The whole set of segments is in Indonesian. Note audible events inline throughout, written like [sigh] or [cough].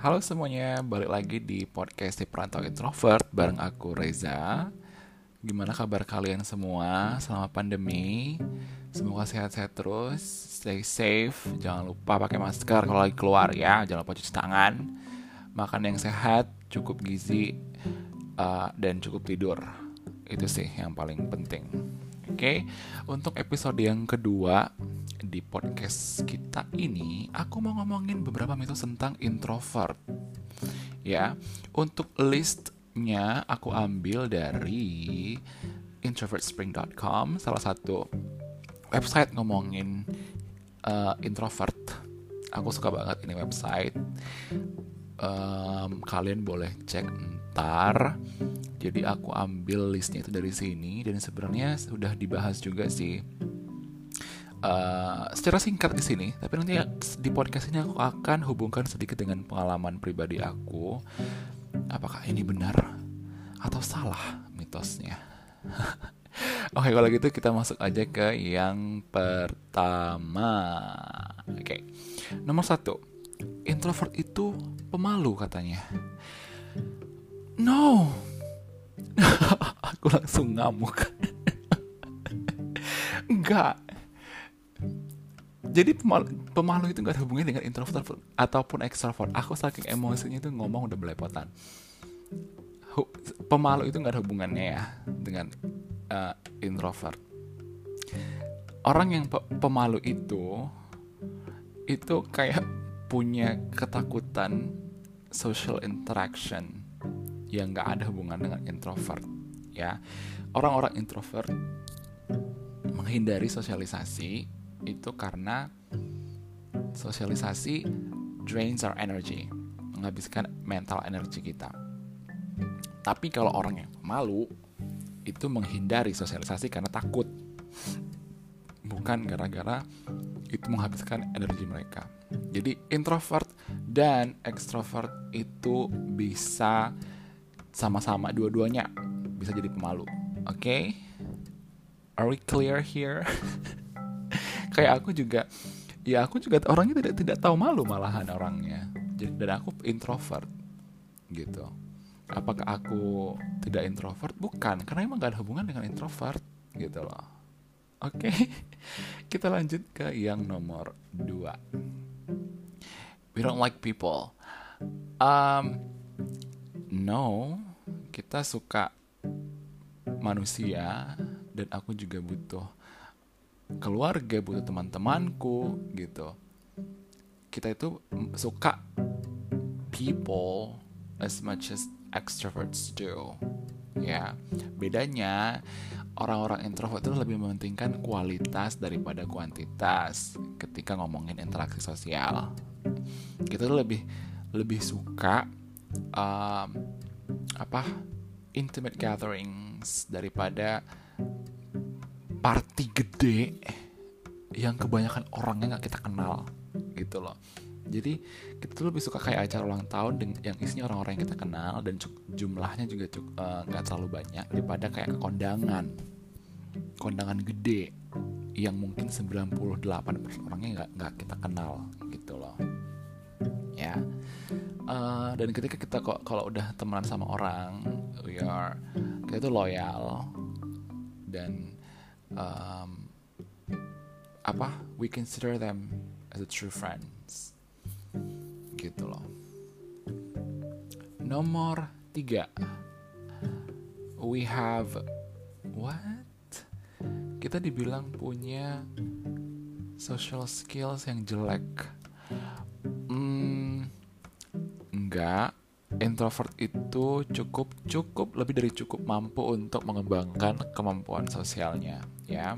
Halo semuanya, balik lagi di podcast di Perantau Introvert bareng aku Reza. Gimana kabar kalian semua selama pandemi? Semoga sehat-sehat terus, stay safe, jangan lupa pakai masker kalau lagi keluar ya, jangan lupa cuci tangan, makan yang sehat, cukup gizi, uh, dan cukup tidur. Itu sih yang paling penting. Oke, okay? untuk episode yang kedua di podcast kita ini, aku mau ngomongin beberapa mitos tentang introvert. Ya, untuk listnya aku ambil dari introvertspring.com, salah satu website ngomongin uh, introvert. Aku suka banget ini website. Um, kalian boleh cek ntar. Jadi aku ambil listnya itu dari sini dan sebenarnya sudah dibahas juga sih uh, secara singkat di sini, tapi nanti di podcast ini aku akan hubungkan sedikit dengan pengalaman pribadi aku. Apakah ini benar atau salah mitosnya? [laughs] Oke, okay, kalau gitu kita masuk aja ke yang pertama. Oke, okay. nomor satu, introvert itu pemalu katanya. No, [laughs] aku langsung ngamuk. [laughs] Enggak, jadi pemalu, pemalu itu gak ada hubungannya dengan introvert ataupun extrovert. Aku saking emosinya itu ngomong udah belepotan. Pemalu itu gak ada hubungannya ya dengan uh, introvert. Orang yang pe pemalu itu itu kayak punya ketakutan social interaction yang gak ada hubungan dengan introvert ya. Orang-orang introvert menghindari sosialisasi itu karena sosialisasi drains our energy, menghabiskan mental energi kita. Tapi kalau orang yang malu itu menghindari sosialisasi karena takut. Bukan gara-gara itu menghabiskan energi mereka. Jadi introvert dan extrovert itu bisa sama-sama dua-duanya bisa jadi pemalu. Oke? Okay? Are we clear here? [laughs] kayak aku juga ya aku juga orangnya tidak tidak tahu malu malahan orangnya. Dan aku introvert gitu. Apakah aku tidak introvert? Bukan karena emang gak ada hubungan dengan introvert gitu loh. Oke [laughs] kita lanjut ke yang nomor dua. We don't like people. Um no kita suka manusia dan aku juga butuh keluarga butuh teman-temanku gitu. Kita itu suka people as much as extroverts do. Ya bedanya orang-orang introvert itu lebih mementingkan kualitas daripada kuantitas ketika ngomongin interaksi sosial. Kita tuh lebih lebih suka um, apa intimate gatherings daripada party gede yang kebanyakan orangnya nggak kita kenal gitu loh. Jadi kita tuh lebih suka kayak acara ulang tahun yang isinya orang-orang yang kita kenal dan jumlahnya juga eh, nggak uh, terlalu banyak daripada kayak kondangan. Kondangan gede yang mungkin 98% orangnya nggak nggak kita kenal gitu loh. Ya. Uh, dan ketika kita kok kalau udah temenan sama orang we are kita tuh loyal dan um, apa we consider them as a true friends. Gitu loh. Nomor tiga. We have what? Kita dibilang punya social skills yang jelek. Hmm, enggak introvert itu cukup cukup lebih dari cukup mampu untuk mengembangkan kemampuan sosialnya ya.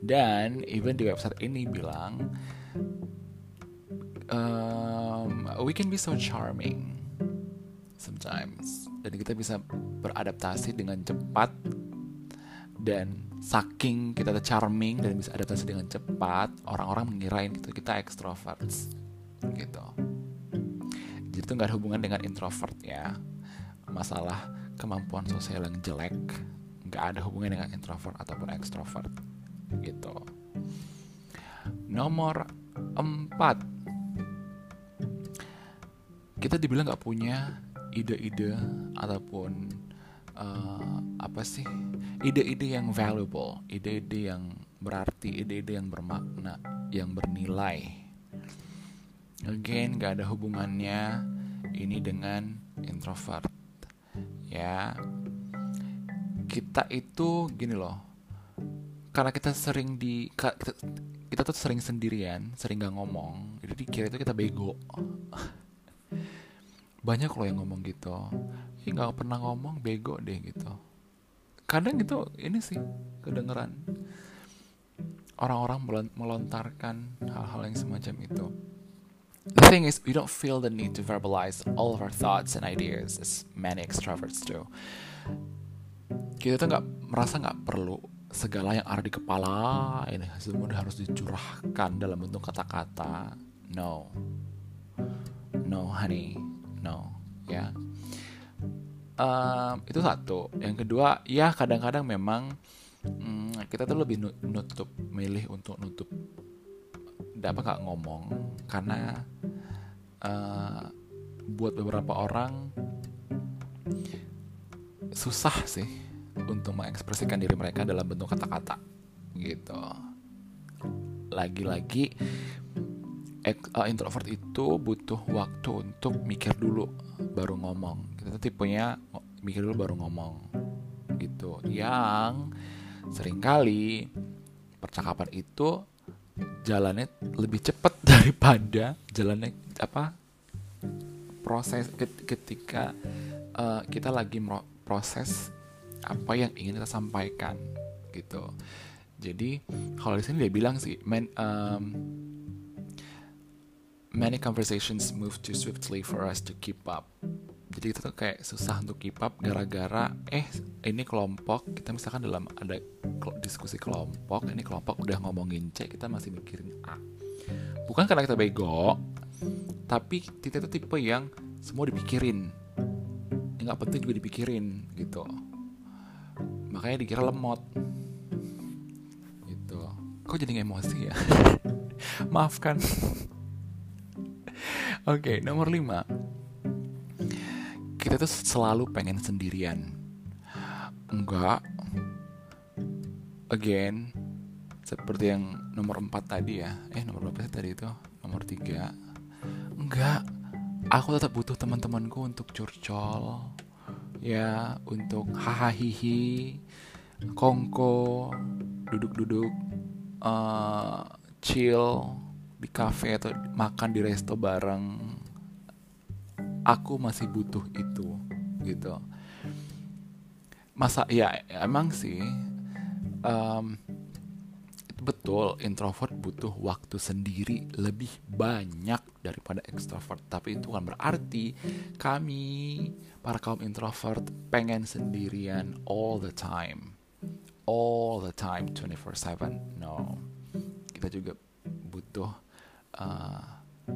Dan even di website ini bilang um, we can be so charming sometimes. Dan kita bisa beradaptasi dengan cepat dan saking kita charming dan bisa adaptasi dengan cepat orang-orang mengirain gitu kita extroverts gitu itu nggak ada hubungan dengan introvert ya. Masalah kemampuan sosial yang jelek nggak ada hubungan dengan introvert ataupun extrovert gitu. Nomor empat. Kita dibilang nggak punya ide-ide ataupun uh, apa sih ide-ide yang valuable, ide-ide yang berarti, ide-ide yang bermakna, yang bernilai. Again, gak ada hubungannya ini dengan introvert. Ya, kita itu gini loh, karena kita sering di kita, kita tuh sering sendirian, sering gak ngomong, jadi dikira itu kita bego. [laughs] Banyak loh yang ngomong gitu, Ih gak pernah ngomong bego deh gitu. Kadang itu ini sih kedengeran orang-orang melontarkan hal-hal yang semacam itu. The thing is, we don't feel the need to verbalize all of our thoughts and ideas as many extroverts do. Kita tuh nggak merasa nggak perlu segala yang ada di kepala ini semua harus dicurahkan dalam bentuk kata-kata. No, no, honey, no, ya. Yeah. Um, itu satu. Yang kedua, ya kadang-kadang memang hmm, kita tuh lebih nutup, milih untuk nutup apa nggak ngomong. Karena uh, buat beberapa orang susah sih untuk mengekspresikan diri mereka dalam bentuk kata-kata gitu. Lagi-lagi uh, introvert itu butuh waktu untuk mikir dulu baru ngomong. Kita tipenya mikir dulu baru ngomong gitu. Yang sering kali percakapan itu jalannya lebih cepat [laughs] daripada jalannya apa proses ketika uh, kita lagi proses apa yang ingin kita sampaikan gitu. Jadi kalau di sini dia bilang sih man, um, many conversations move too swiftly for us to keep up. Jadi kita tuh kayak susah untuk keep up gara-gara eh ini kelompok kita misalkan dalam ada diskusi kelompok ini kelompok udah ngomongin C kita masih mikirin A. Bukan karena kita bego tapi kita itu tipe yang semua dipikirin. Nggak penting juga dipikirin gitu. Makanya dikira lemot. Gitu. Kok jadi emosi ya? [laughs] Maafkan [laughs] oke okay, nomor 5 kita tuh selalu pengen sendirian. Enggak again seperti yang nomor 4 tadi ya. Eh nomor berapa tadi itu? Nomor 3 enggak. Aku tetap butuh teman-temanku untuk curcol ya untuk hahaha kongko duduk-duduk uh, chill di cafe atau makan di resto bareng. Aku masih butuh itu gitu. Masa ya emang sih um, betul introvert butuh waktu sendiri lebih banyak daripada extrovert. Tapi itu kan berarti kami para kaum introvert pengen sendirian all the time. All the time 24/7 no. Kita juga butuh uh,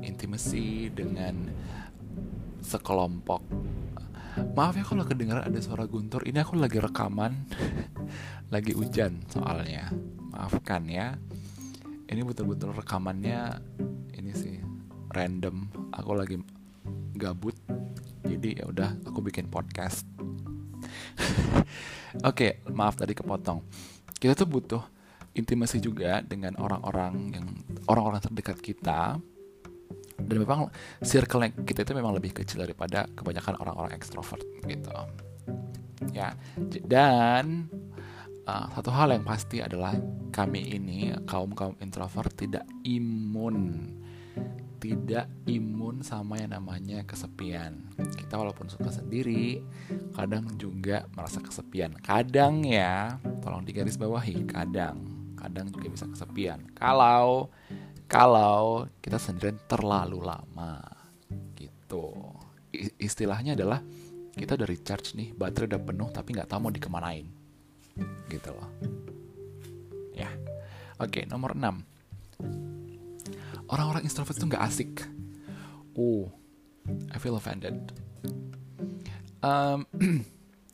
intimacy dengan sekelompok maaf ya kalau kedengaran ada suara guntur. Ini aku lagi rekaman. [laughs] Lagi hujan soalnya. Maafkan ya. Ini betul-betul rekamannya ini sih random. Aku lagi gabut. Jadi ya udah aku bikin podcast. [laughs] Oke okay, maaf tadi kepotong. Kita tuh butuh intimasi juga dengan orang-orang yang orang-orang terdekat kita dan memang circle kita itu memang lebih kecil daripada kebanyakan orang-orang ekstrovert gitu. Ya dan uh, satu hal yang pasti adalah kami ini kaum kaum introvert tidak imun tidak imun sama yang namanya kesepian. Kita walaupun suka sendiri kadang juga merasa kesepian. Kadang ya tolong digaris bawahi kadang kadang juga bisa kesepian. Kalau kalau kita sendirian terlalu lama gitu. Istilahnya adalah kita udah recharge nih baterai udah penuh tapi nggak tahu mau dikemanain. Gitu loh. Ya. Oke nomor 6 orang-orang introvert itu nggak asik. Oh I feel offended. Um, [clears throat] oke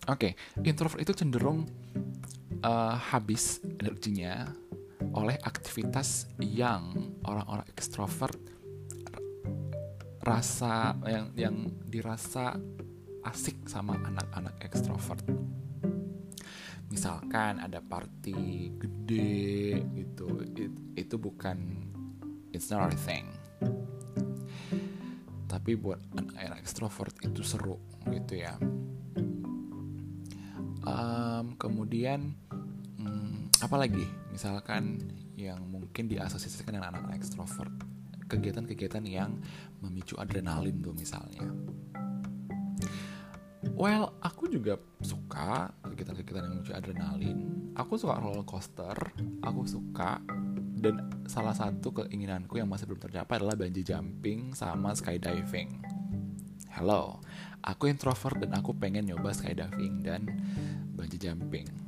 okay. introvert itu cenderung uh, habis energinya oleh aktivitas yang orang-orang ekstrovert rasa yang yang dirasa asik sama anak-anak ekstrovert. Misalkan ada party gede gitu it, itu bukan it's not a thing. Tapi buat anak-anak ekstrovert itu seru gitu ya. Um, kemudian um, apa lagi misalkan yang mungkin diasosiasikan dengan anak-anak ekstrovert kegiatan-kegiatan yang memicu adrenalin tuh misalnya Well, aku juga suka kegiatan-kegiatan yang memicu adrenalin. Aku suka roller coaster, aku suka dan salah satu keinginanku yang masih belum tercapai adalah bungee jumping sama skydiving. Hello, aku introvert dan aku pengen nyoba skydiving dan bungee jumping.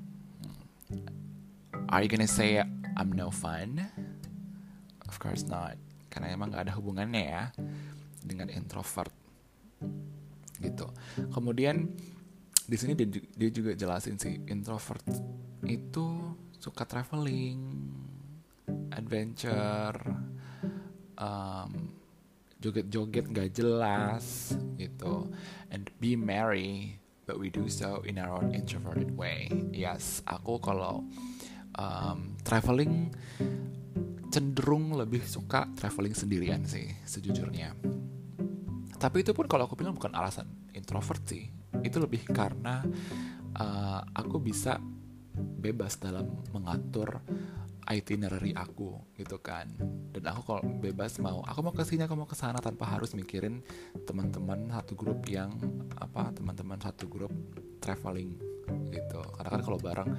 Are you gonna say I'm no fun? Of course not, karena emang gak ada hubungannya ya dengan introvert. Gitu. Kemudian di sini dia, dia juga jelasin sih introvert itu suka traveling adventure um, joget-joget gak jelas gitu. And be merry but we do so in our own introverted way. Yes aku kalau um, traveling cenderung lebih suka traveling sendirian sih sejujurnya. Tapi itu pun kalau aku bilang bukan alasan introvert sih. Itu lebih karena uh, aku bisa bebas dalam mengatur itinerary aku gitu kan. Dan aku kalau bebas mau aku mau ke sini aku mau ke sana tanpa harus mikirin teman-teman satu grup yang apa teman-teman satu grup traveling gitu. Karena kan kalau bareng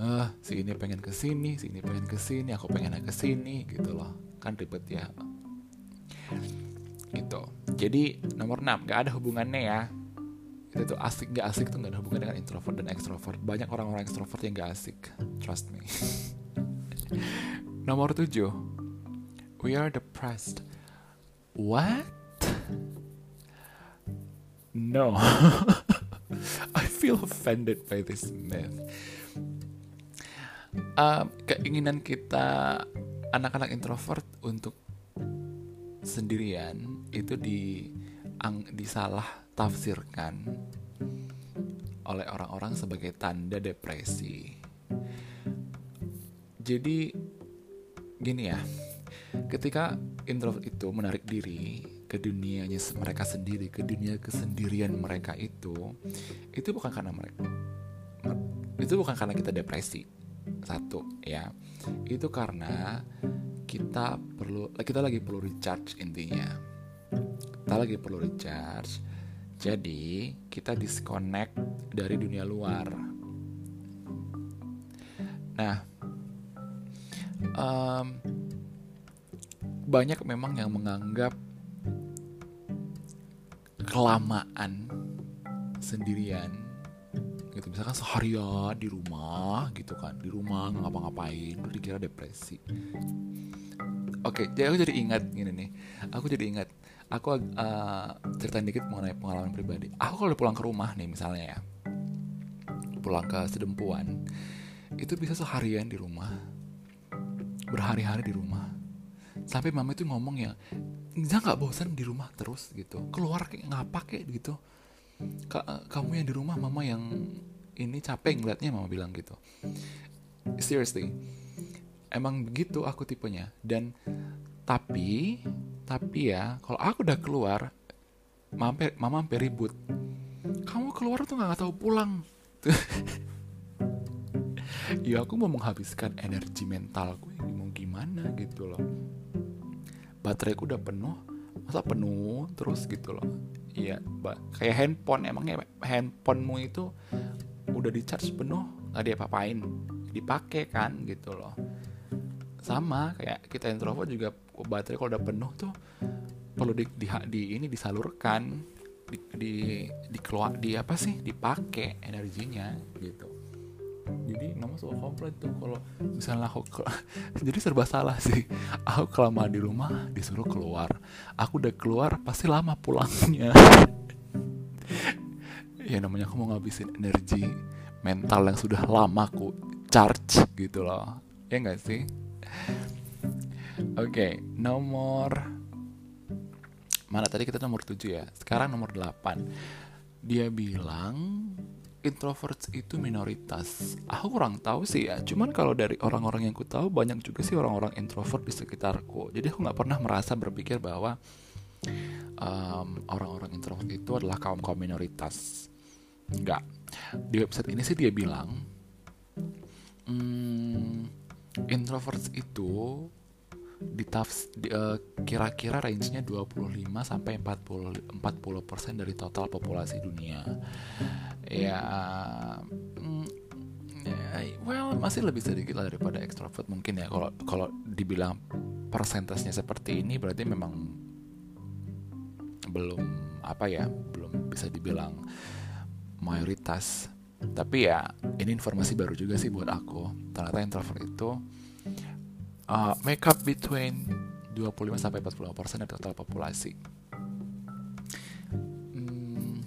uh, si ini pengen ke sini si ini pengen ke sini aku pengen ke sini gitu loh. Kan ribet ya. Gitu. Jadi nomor 6 gak ada hubungannya ya. Itu tuh asik gak asik tuh gak ada hubungan dengan introvert dan extrovert. Banyak orang-orang extrovert yang gak asik. Trust me. [laughs] Nomor 7 we are depressed. What? No. [laughs] I feel offended by this myth uh, keinginan kita anak-anak introvert untuk sendirian itu di ang, disalah tafsirkan oleh orang-orang sebagai tanda depresi. Jadi gini ya, ketika introvert itu menarik diri ke dunianya mereka sendiri, ke dunia kesendirian mereka itu, itu bukan karena mereka itu bukan karena kita depresi satu ya. Itu karena kita perlu kita lagi perlu recharge intinya. Kita lagi perlu recharge jadi kita disconnect dari dunia luar. Nah um, banyak memang yang menganggap kelamaan sendirian gitu misalkan seharian di rumah gitu kan di rumah ngapa-ngapain udah dikira depresi Oke, okay, jadi aku jadi ingat gini nih. Aku jadi ingat. Aku uh, ceritain dikit mengenai pengalaman pribadi. Aku kalau pulang ke rumah nih misalnya ya, pulang ke sedempuan, itu bisa seharian di rumah, berhari-hari di rumah. Sampai mama itu ngomong ya, nggak bosan di rumah terus gitu. Keluar kayak ngapa kayak gitu. Ka kamu yang di rumah, mama yang ini capek ngeliatnya mama bilang gitu. Seriously, emang begitu aku tipenya. Dan tapi tapi ya kalau aku udah keluar mampir mama hampir ribut. Kamu keluar tuh nggak tahu pulang. [laughs] Ya aku mau menghabiskan energi mentalku mau gimana gitu loh. Bateraiku udah penuh masa penuh terus gitu loh iya kayak handphone emangnya handphonemu itu udah di charge penuh nggak dia papain dipakai kan gitu loh. Sama kayak kita introvert juga baterai kalau udah penuh tuh perlu di, di, di ini disalurkan di di di keluar di apa sih dipakai energinya gitu jadi mama suka komplain tuh kalau misalnya aku [laughs] jadi serba salah sih. Aku kelamaan di rumah disuruh keluar. Aku udah keluar pasti lama pulangnya. [laughs] Ya namanya aku mau ngabisin energi mental yang sudah lama aku charge gitu loh. Ya enggak sih? Oke, okay, nomor mana tadi kita nomor 7 ya? Sekarang nomor 8 dia bilang introverts itu minoritas. Aku kurang tahu sih ya. Cuman kalau dari orang-orang yang ku tahu banyak juga sih orang-orang introvert di sekitarku. Jadi aku nggak pernah merasa berpikir bahwa um, orang-orang introvert itu adalah kaum kaum minoritas. Enggak. Di website ini sih dia bilang hmm, introverts itu di, uh, kira-kira range-nya 25 sampai 40 40% dari total populasi dunia. Ya, mm, ya well masih lebih sedikit lah daripada extrovert mungkin ya. Kalau kalau dibilang persentasenya seperti ini berarti memang belum apa ya belum bisa dibilang mayoritas. Tapi ya ini informasi baru juga sih buat aku. Ternyata introvert itu uh, make up between 25 sampai 40 persen dari total populasi. Hmm,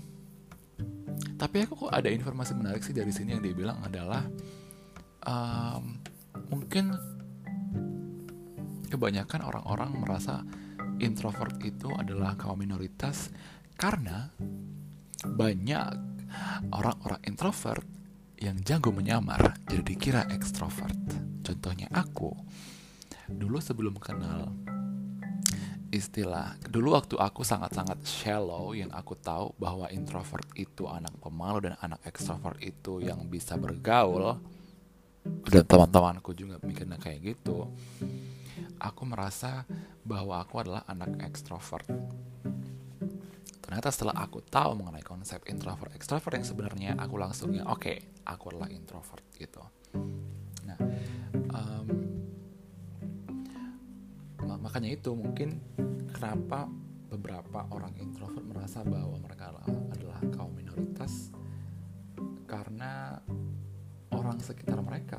tapi aku kok ada informasi menarik sih dari sini yang dia bilang adalah um, mungkin kebanyakan orang-orang merasa introvert itu adalah kaum minoritas karena banyak orang-orang introvert yang jago menyamar jadi dikira ekstrovert. Contohnya aku dulu sebelum kenal istilah dulu waktu aku sangat-sangat shallow yang aku tahu bahwa introvert itu anak pemalu dan anak ekstrovert itu yang bisa bergaul dan teman-temanku juga mikirnya kayak gitu aku merasa bahwa aku adalah anak ekstrovert. Ternyata setelah aku tahu mengenai konsep introvert ekstrovert yang sebenarnya aku langsung ya oke okay, aku adalah introvert gitu makanya itu mungkin kenapa beberapa orang introvert merasa bahwa mereka adalah kaum minoritas karena orang sekitar mereka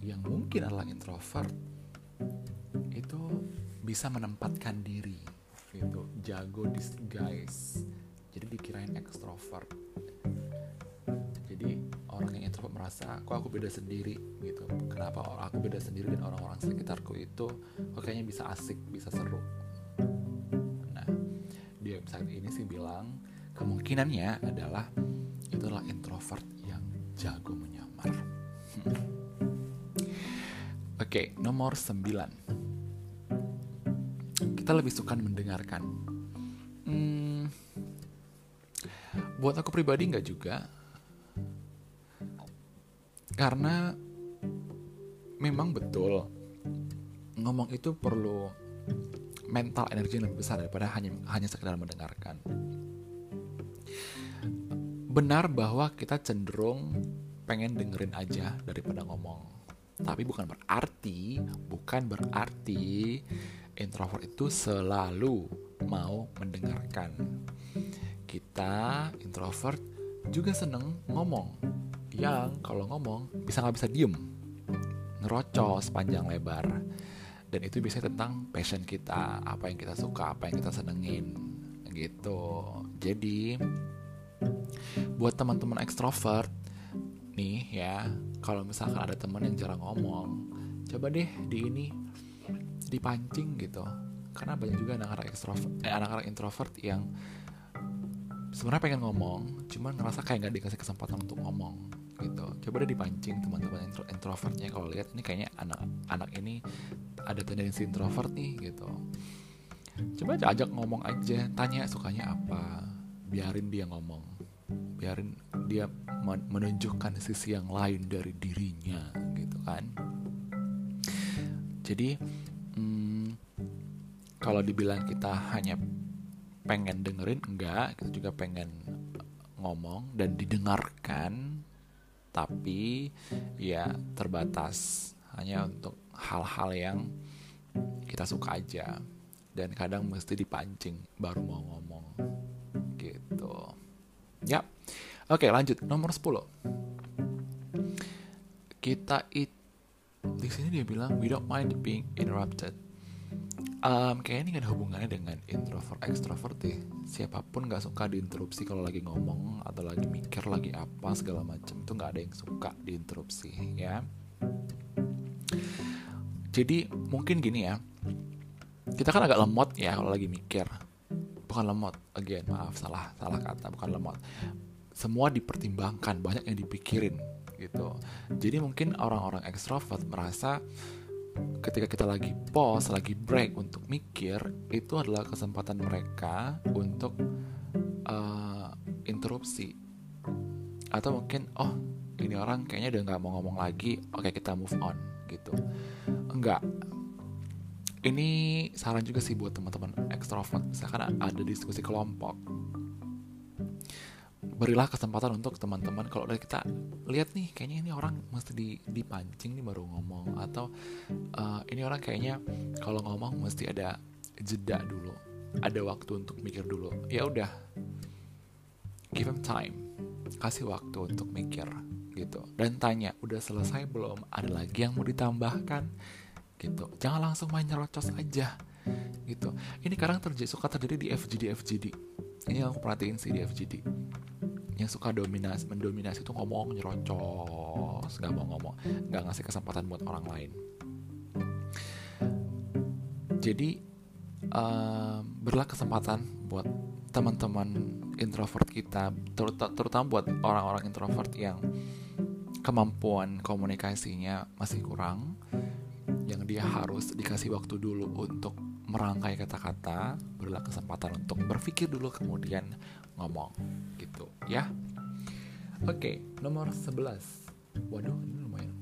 yang mungkin adalah introvert itu bisa menempatkan diri gitu jago disguise. Jadi dikirain ekstrovert jadi orang yang introvert merasa kok aku beda sendiri? Gitu. Kenapa aku beda sendiri dan orang-orang sekitarku itu kok kayaknya bisa asik bisa seru? Nah di website ini sih bilang kemungkinannya adalah itu adalah introvert yang jago menyamar. Hmm. oke okay, nomor 9 kita lebih suka mendengarkan. Hmm, buat aku pribadi nggak juga karena memang betul ngomong itu perlu mental energi yang lebih besar daripada hanya hanya sekedar mendengarkan. Benar bahwa kita cenderung pengen dengerin aja daripada ngomong. Tapi bukan berarti, bukan berarti introvert itu selalu mau mendengarkan. Kita introvert juga seneng ngomong yang kalau ngomong bisa nggak bisa diem. Ngerocos panjang lebar. Dan itu biasanya tentang passion kita apa yang kita suka apa yang kita senengin gitu. Jadi buat teman-teman ekstrovert nih ya kalau misalkan ada teman yang jarang ngomong coba deh di ini dipancing gitu. Karena banyak juga anak-anak ekstrovert eh, anak-anak introvert yang sebenarnya pengen ngomong cuman ngerasa kayak nggak dikasih kesempatan untuk ngomong gitu. Coba deh dipancing teman-teman intro introvertnya kalau lihat ini kayaknya anak-anak ini ada tendensi introvert nih gitu. Coba aja ajak ngomong aja tanya sukanya apa biarin dia ngomong. Biarin dia menunjukkan sisi yang lain dari dirinya gitu kan. Jadi hmm, kalau dibilang kita hanya pengen dengerin enggak. Kita juga pengen ngomong dan didengarkan tapi ya terbatas hanya untuk hal-hal yang kita suka aja. Dan kadang mesti dipancing baru mau ngomong. Gitu. Ya oke lanjut. Nomor 10 kita it di sini dia bilang we don't mind being interrupted um, kayaknya ini ada hubungannya dengan introvert extrovert deh. Siapa pun gak suka diinterupsi kalau lagi ngomong atau lagi mikir lagi apa segala macam itu gak ada yang suka diinterupsi ya. Jadi mungkin gini ya. Kita kan agak lemot ya kalau lagi mikir. Bukan lemot again maaf salah salah kata bukan lemot. Semua dipertimbangkan banyak yang dipikirin gitu. Jadi mungkin orang-orang ekstrovert merasa ketika kita lagi pause lagi break untuk mikir itu adalah kesempatan mereka untuk uh, interupsi. Atau mungkin oh ini orang kayaknya udah nggak mau ngomong lagi oke kita move on gitu. Enggak. Ini saran juga sih buat teman-teman ekstrovert. Misalkan ada diskusi kelompok berilah kesempatan untuk teman-teman. Kalau dari kita lihat nih kayaknya ini orang mesti di, dipancing nih baru ngomong. Atau uh, ini orang kayaknya kalau ngomong mesti ada jeda dulu. Ada waktu untuk mikir dulu. Ya udah. Give him time. Kasih waktu untuk mikir gitu. Dan tanya udah selesai belum? Ada lagi yang mau ditambahkan? Gitu. Jangan langsung main nyerocos aja. Gitu. Ini kadang terjadi suka terjadi di FGD FGD ini yang aku perhatiin sih di FGD yang suka dominasi mendominasi itu ngomong nyerocos nggak mau ngomong nggak ngasih kesempatan buat orang lain. Jadi um, berilah kesempatan buat teman-teman introvert kita terutama buat orang-orang introvert yang kemampuan komunikasinya masih kurang yang dia harus dikasih waktu dulu untuk merangkai kata-kata berilah kesempatan untuk berpikir dulu kemudian ngomong gitu ya. Oke nomor 11 waduh ini lumayan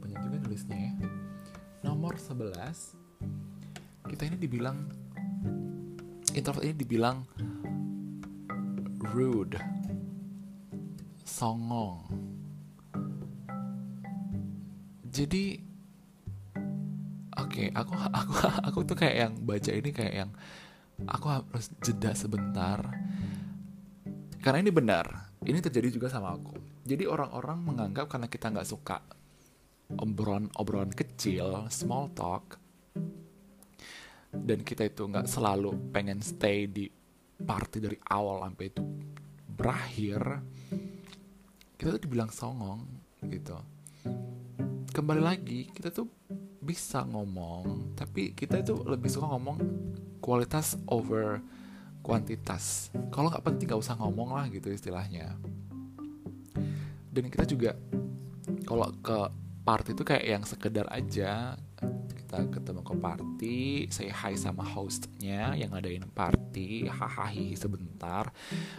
banyak juga nulisnya ya. Nomor 11 kita ini dibilang introvert ini dibilang rude songong. Jadi oke okay, aku [laughs] aku aku tuh kayak yang baca ini kayak yang aku harus jeda sebentar karena ini benar, ini terjadi juga sama aku. Jadi orang-orang menganggap karena kita nggak suka obrolan-obrolan kecil, small talk, dan kita itu nggak selalu pengen stay di party dari awal sampai itu berakhir, kita tuh dibilang songong gitu. Kembali lagi, kita tuh bisa ngomong, tapi kita itu lebih suka ngomong kualitas over kuantitas. Kalau nggak penting nggak usah ngomong lah gitu istilahnya. Dan kita juga kalau ke party itu kayak yang sekedar aja. Kita ketemu ke party saya hi sama hostnya yang ngadain party hahaha sebentar.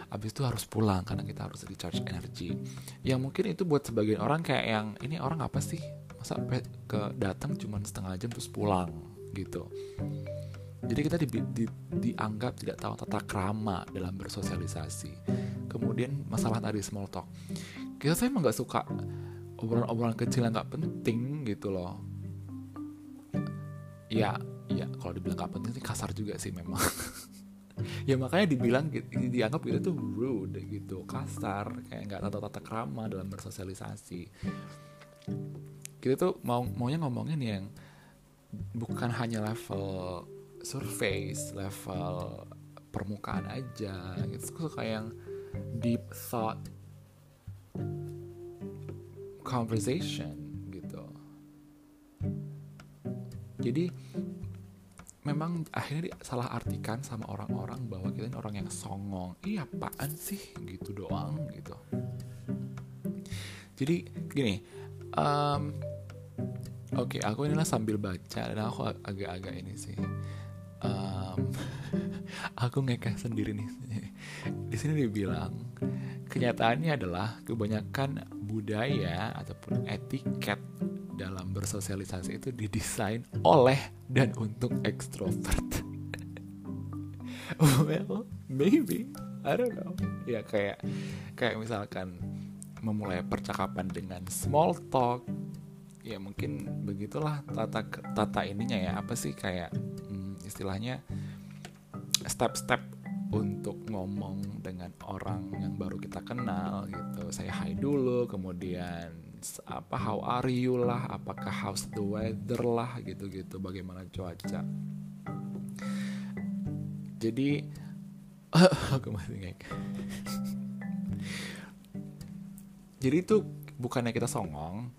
Abis itu harus pulang karena kita harus recharge energi. Yang mungkin itu buat sebagian orang kayak yang ini orang apa sih? Masa ke datang cuma setengah jam terus pulang gitu jadi kita di, di, dianggap tidak tahu tata krama dalam bersosialisasi. Kemudian masalah tadi small talk. Kita saya emang gak suka obrolan-obrolan kecil yang gak penting gitu loh. Ya, ya kalau dibilang gak penting sih kasar juga sih memang. [laughs] ya makanya dibilang dianggap itu tuh rude gitu, kasar, kayak nggak tahu tata krama dalam bersosialisasi. Kita tuh mau maunya ngomongin yang bukan hanya level surface level permukaan aja gitu. Suka yang deep thought conversation gitu. Jadi memang akhirnya salah artikan sama orang-orang bahwa kita ini orang yang songong. Iya apaan sih? Gitu doang gitu. Jadi gini um, oke okay, aku inilah sambil baca dan aku agak-agak ini sih um, [laughs] aku ngekeh sendiri nih di sini dibilang kenyataannya adalah kebanyakan budaya ataupun etiket dalam bersosialisasi itu didesain oleh dan untuk ekstrovert. [laughs] well, maybe, I don't know. Ya kayak kayak misalkan memulai percakapan dengan small talk, ya mungkin begitulah tata tata ininya ya apa sih kayak istilahnya step-step untuk ngomong dengan orang yang baru kita kenal gitu. Saya hi dulu, kemudian apa how are you lah, apakah how's the weather lah gitu-gitu, bagaimana cuaca. Jadi [laughs] aku masih ngek. Jadi itu bukannya kita songong,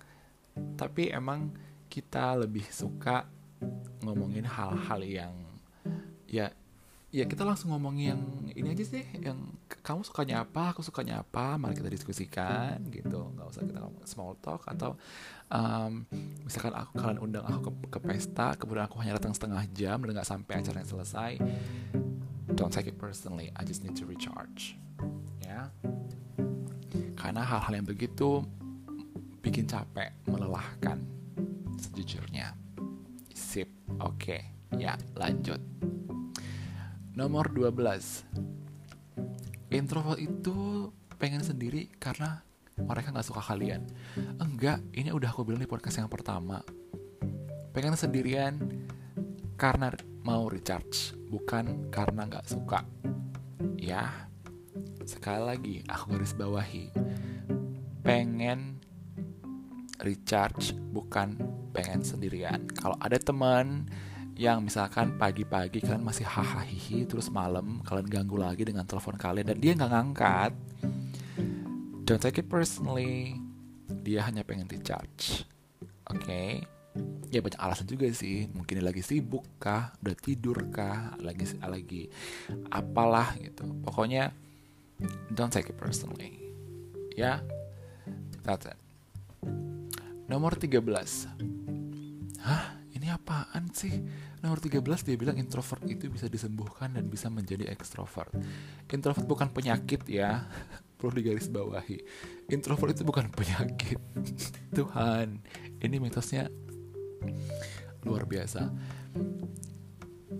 tapi emang kita lebih suka ngomongin hal-hal yang ya ya kita langsung ngomongin yang ini aja sih yang kamu sukanya apa aku sukanya apa mari kita diskusikan gitu. Nggak usah kita ngomong small talk atau um, misalkan aku kalian undang aku ke, ke pesta kemudian aku hanya datang setengah jam dan nggak sampai acaranya selesai don't take it personally I just need to recharge ya. Karena hal-hal yang begitu bikin capek melelahkan sejujurnya sip. Oke okay. ya lanjut. Nomor 12 Introvert itu pengen sendiri karena mereka gak suka kalian. Enggak, ini udah aku bilang di podcast yang pertama. Pengen sendirian karena mau recharge Bukan karena gak suka. Ya Sekali lagi, aku garis bawahi. Pengen recharge bukan pengen sendirian. Kalau ada teman yang misalkan pagi-pagi kalian masih hahaha terus malam kalian ganggu lagi dengan telepon kalian dan dia nggak ngangkat don't take it personally. Dia hanya pengen recharge oke? Okay? ya banyak alasan juga sih. Mungkin dia lagi sibuk kah? Udah tidur kah? Lagi lagi apalah gitu. Pokoknya don't take it personally. Ya? That's it nomor 13 hah ini apaan sih Nomor 13 dia bilang introvert itu bisa disembuhkan dan bisa menjadi ekstrovert. Introvert bukan penyakit ya, [laughs] perlu digaris bawahi. Introvert itu bukan penyakit. [laughs] Tuhan, ini mitosnya luar biasa.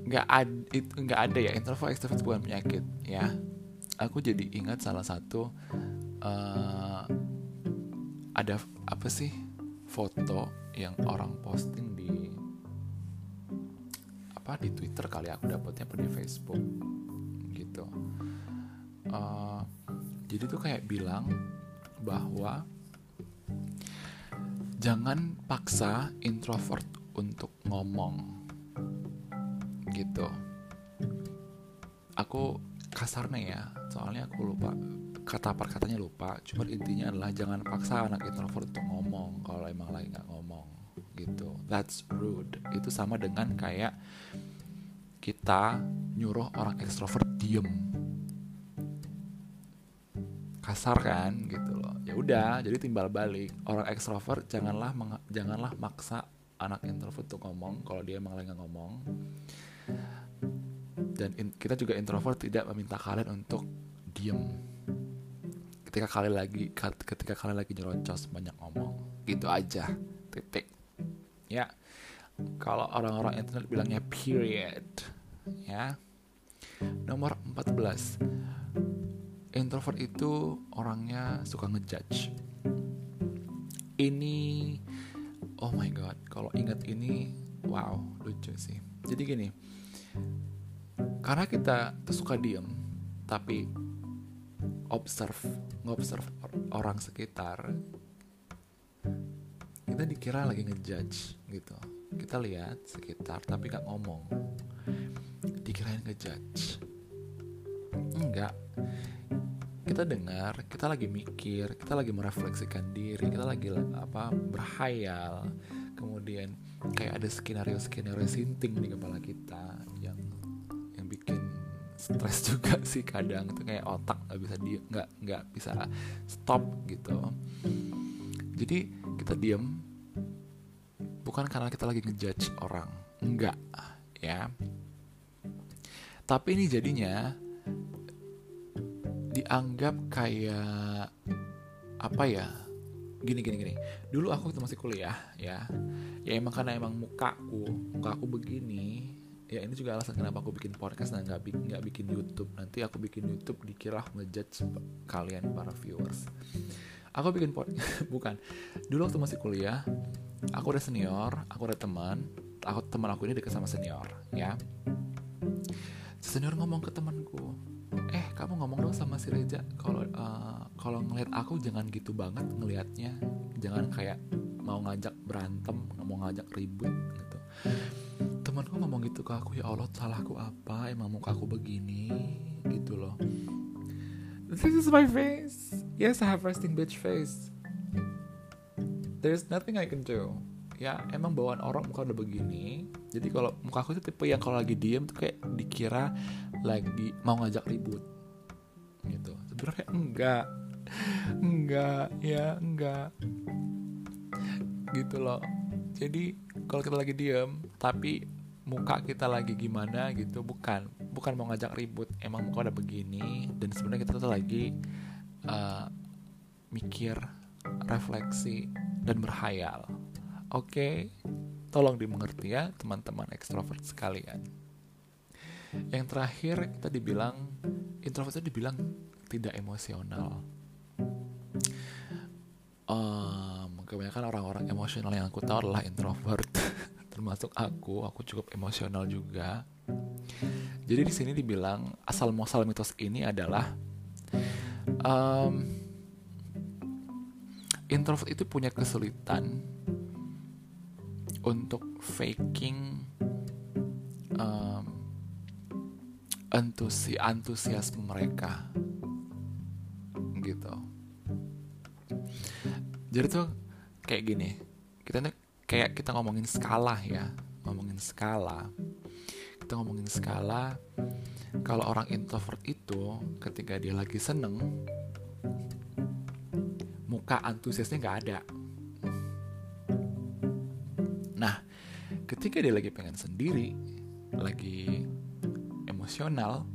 Nggak ada, nggak ada ya introvert ekstrovert bukan penyakit ya. Aku jadi ingat salah satu uh, ada apa sih foto yang orang posting di apa di Twitter kali aku dapetnya apa di Facebook gitu. Uh, jadi tuh kayak bilang bahwa jangan paksa introvert untuk ngomong gitu. Aku kasarnya ya soalnya aku lupa kata per katanya lupa. Cuma intinya adalah jangan paksa anak introvert untuk ngomong kalau emang lagi nggak ngomong gitu. That's rude. Itu sama dengan kayak kita nyuruh orang ekstrovert diem. Kasar kan? Gitu loh. Ya udah jadi timbal balik. Orang ekstrovert janganlah janganlah maksa anak introvert untuk ngomong kalau dia emang lagi ngomong. Dan in, kita juga introvert tidak meminta kalian untuk diem ketika kalian lagi ketika kalian lagi nyerocos banyak ngomong gitu aja titik. Ya kalau orang-orang internet bilangnya period ya. Nomor 14 introvert itu orangnya suka ngejudge. Ini oh my god kalau ingat ini wow lucu sih. Jadi gini karena kita tuh suka diem tapi observe ngobserve orang sekitar. Kita dikira lagi ngejudge gitu. Kita lihat sekitar tapi nggak ngomong. Dikirain ngejudge. Enggak kita dengar kita lagi mikir kita lagi merefleksikan diri kita lagi apa berhayal. Kemudian kayak ada skenario skenario sinting di kepala kita yang stres [laughs] juga sih kadang. Itu kayak otak nggak bisa di nggak nggak bisa stop gitu. Jadi kita diem bukan karena kita lagi ngejudge orang. Enggak ya. Tapi ini jadinya dianggap kayak apa ya gini gini gini. Dulu aku waktu masih kuliah ya. Ya emang karena emang mukaku muka aku begini ya ini juga alasan kenapa aku bikin podcast. Dan nggak bikin nggak bikin YouTube. Nanti aku bikin YouTube dikira ngejudge kalian para viewers. Aku bikin podcast [laughs] bukan. Dulu waktu masih kuliah aku udah senior aku ada teman. Aku teman aku ini dekat sama senior ya. Senior ngomong ke temanku eh kamu ngomong dong sama si Reja. Kalau uh, kalau ngelihat aku jangan gitu banget ngelihatnya. Jangan kayak mau ngajak berantem mau ngajak ribut gitu temanku ngomong gitu ke aku ya Allah salahku apa? Emang muka aku begini? Gitu loh. This is my face. Yes I have resting bitch face. There's nothing I can do. Ya emang bawaan orang muka udah begini. Jadi kalau muka aku itu tipe yang kalau lagi diem tuh kayak dikira lagi mau ngajak ribut. Gitu. Sebenarnya enggak. Enggak. Ya enggak. Gitu loh. Jadi kalau kita lagi diem tapi muka kita lagi gimana gitu bukan bukan mau ngajak ribut emang muka udah begini dan sebenarnya kita tuh lagi uh, mikir refleksi dan berhayal. Oke okay? tolong dimengerti ya teman-teman ekstrovert sekalian. Yang terakhir kita dibilang introvert itu dibilang tidak emosional. Um, kebanyakan orang-orang emosional yang aku tahu adalah introvert [laughs] termasuk aku aku cukup emosional juga. Jadi di sini dibilang asal muasal mitos ini adalah um, introvert itu punya kesulitan untuk faking um, antusi antusiasme mereka. Gitu. Jadi tuh kayak gini kita tuh kayak kita ngomongin skala ya ngomongin skala. Kita ngomongin skala kalau orang introvert itu ketika dia lagi seneng muka antusiasnya nggak ada. Nah ketika dia lagi pengen sendiri lagi emosional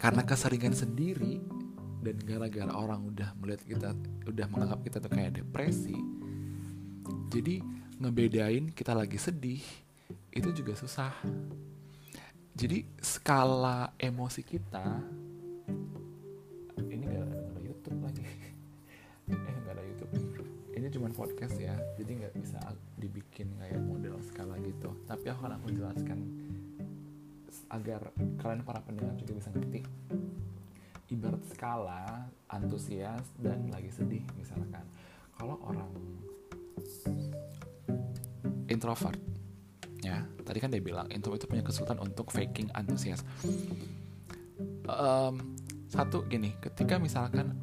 karena keseringan sendiri dan gara-gara orang udah melihat kita udah menganggap kita tuh kayak depresi jadi ngebedain kita lagi sedih itu juga susah. Jadi skala emosi kita ini gak ada, YouTube lagi. [laughs] Eh gak ada YouTube. Ini cuma podcast ya jadi nggak bisa dibikin kayak model skala gitu. Tapi aku akan aku jelaskan agar kalian para pendengar juga bisa ngerti. Ibarat skala antusias dan lagi sedih misalkan. Kalau orang introvert. Ya tadi kan dia bilang introvert itu punya kesulitan untuk faking antusias. Um, satu gini ketika misalkan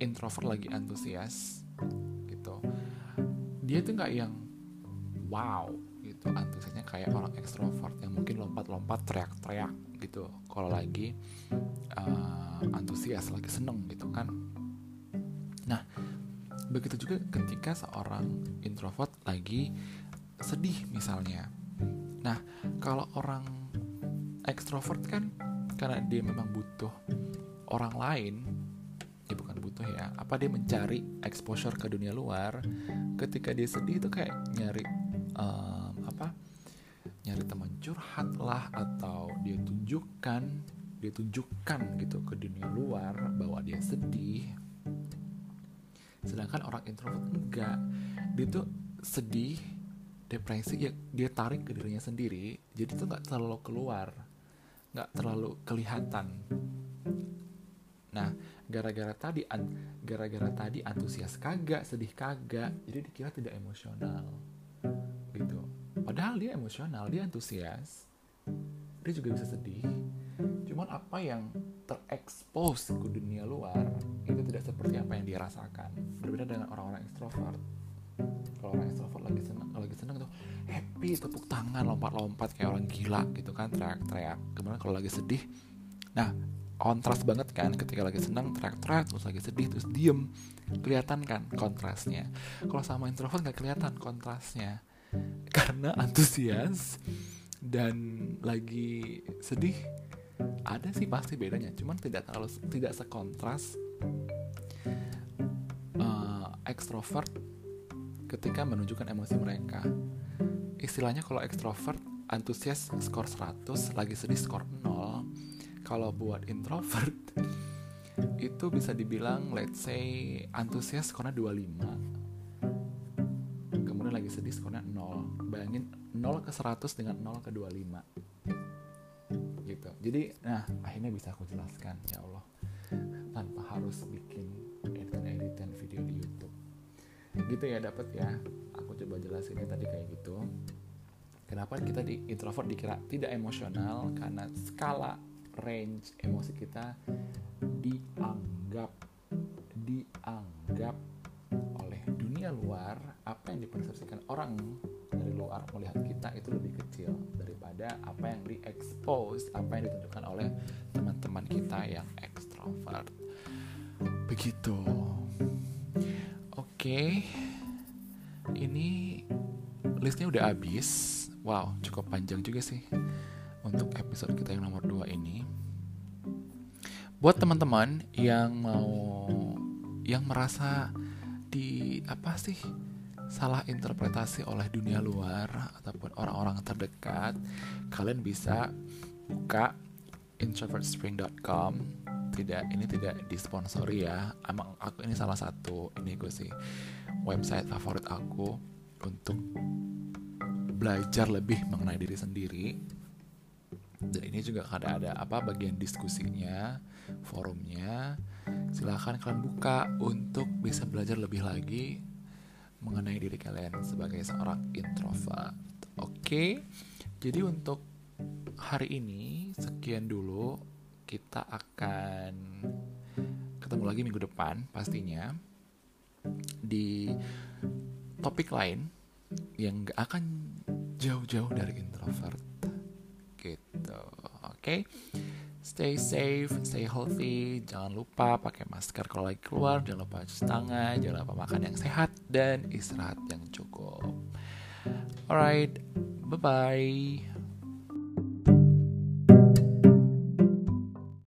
introvert lagi antusias gitu dia tuh nggak yang wow gitu antusiasnya kayak orang ekstrovert yang mungkin lompat-lompat teriak-teriak gitu. Kalau lagi uh, antusias lagi seneng gitu kan begitu juga ketika seorang introvert lagi sedih misalnya. Nah, kalau orang ekstrovert kan karena dia memang butuh orang lain, ya bukan butuh ya, apa dia mencari exposure ke dunia luar. Ketika dia sedih itu kayak nyari um, apa? Nyari teman curhat lah atau dia tunjukkan, dia tunjukkan gitu ke dunia luar bahwa dia sedih. Sedangkan orang introvert enggak, dia tuh sedih depresi ya dia tarik ke dirinya sendiri. Jadi tuh nggak terlalu keluar nggak terlalu kelihatan. Nah gara-gara tadi gara-gara tadi antusias kagak sedih kagak jadi dikira tidak emosional. Gitu. Padahal dia emosional dia antusias. Dia juga bisa sedih. Cuman apa yang terekspos ke dunia luar itu tidak seperti apa yang dia rasakan berbeda dengan orang-orang ekstrovert. Kalau orang extrovert lagi seneng lagi seneng tuh happy tepuk tangan lompat-lompat kayak orang gila gitu kan teriak-teriak. Kemudian kalau lagi sedih nah kontras banget kan ketika lagi senang teriak-teriak terus lagi sedih terus diem kelihatan kan kontrasnya. Kalau sama introvert nggak kelihatan kontrasnya. Karena antusias dan lagi sedih ada sih pasti bedanya cuman tidak terlalu tidak sekontras uh, extrovert ketika menunjukkan emosi mereka. Istilahnya kalau ekstrovert antusias skor 100, lagi sedih skor 0. Kalau buat introvert [laughs] itu bisa dibilang let's say antusias skornya 25. Kemudian lagi sedih skornya 0. Bayangin 0 ke 100 dengan 0 ke 25. Gitu. Jadi nah akhirnya bisa aku jelaskan ya Allah tanpa harus bikin editan-editan video di YouTube. Gitu ya dapat ya. Aku coba jelasinnya tadi kayak gitu. Kenapa kita di introvert dikira tidak emosional? Karena skala range emosi kita dianggap dianggap oleh dunia luar apa yang dipersepsikan orang dari luar luar melihat kita itu lebih kecil daripada apa yang di-expose, apa yang ditunjukkan oleh teman-teman kita yang ekstrovert. Begitu. Oke. Ini listnya udah habis. Wow, cukup panjang juga sih untuk episode kita yang nomor 2 ini. Buat teman-teman yang mau yang merasa di apa sih salah interpretasi oleh dunia luar ataupun orang-orang terdekat, kalian bisa buka introvertspring.com. Tidak, ini tidak disponsori ya. Emang aku ini salah satu ini gue sih website favorit aku untuk belajar lebih mengenai diri sendiri. Dan ini juga ada ada apa bagian diskusinya, forumnya. Silahkan kalian buka untuk bisa belajar lebih lagi mengenai diri kalian sebagai seorang introvert. Oke, jadi untuk hari ini sekian dulu. Kita akan ketemu lagi minggu depan pastinya di topik lain yang gak akan jauh-jauh dari introvert gitu. Oke. Okay? Stay safe, stay healthy, jangan lupa pakai masker kalau lagi keluar, jangan lupa cuci tangan, jangan lupa makan yang sehat dan istirahat yang cukup. Alright, bye bye.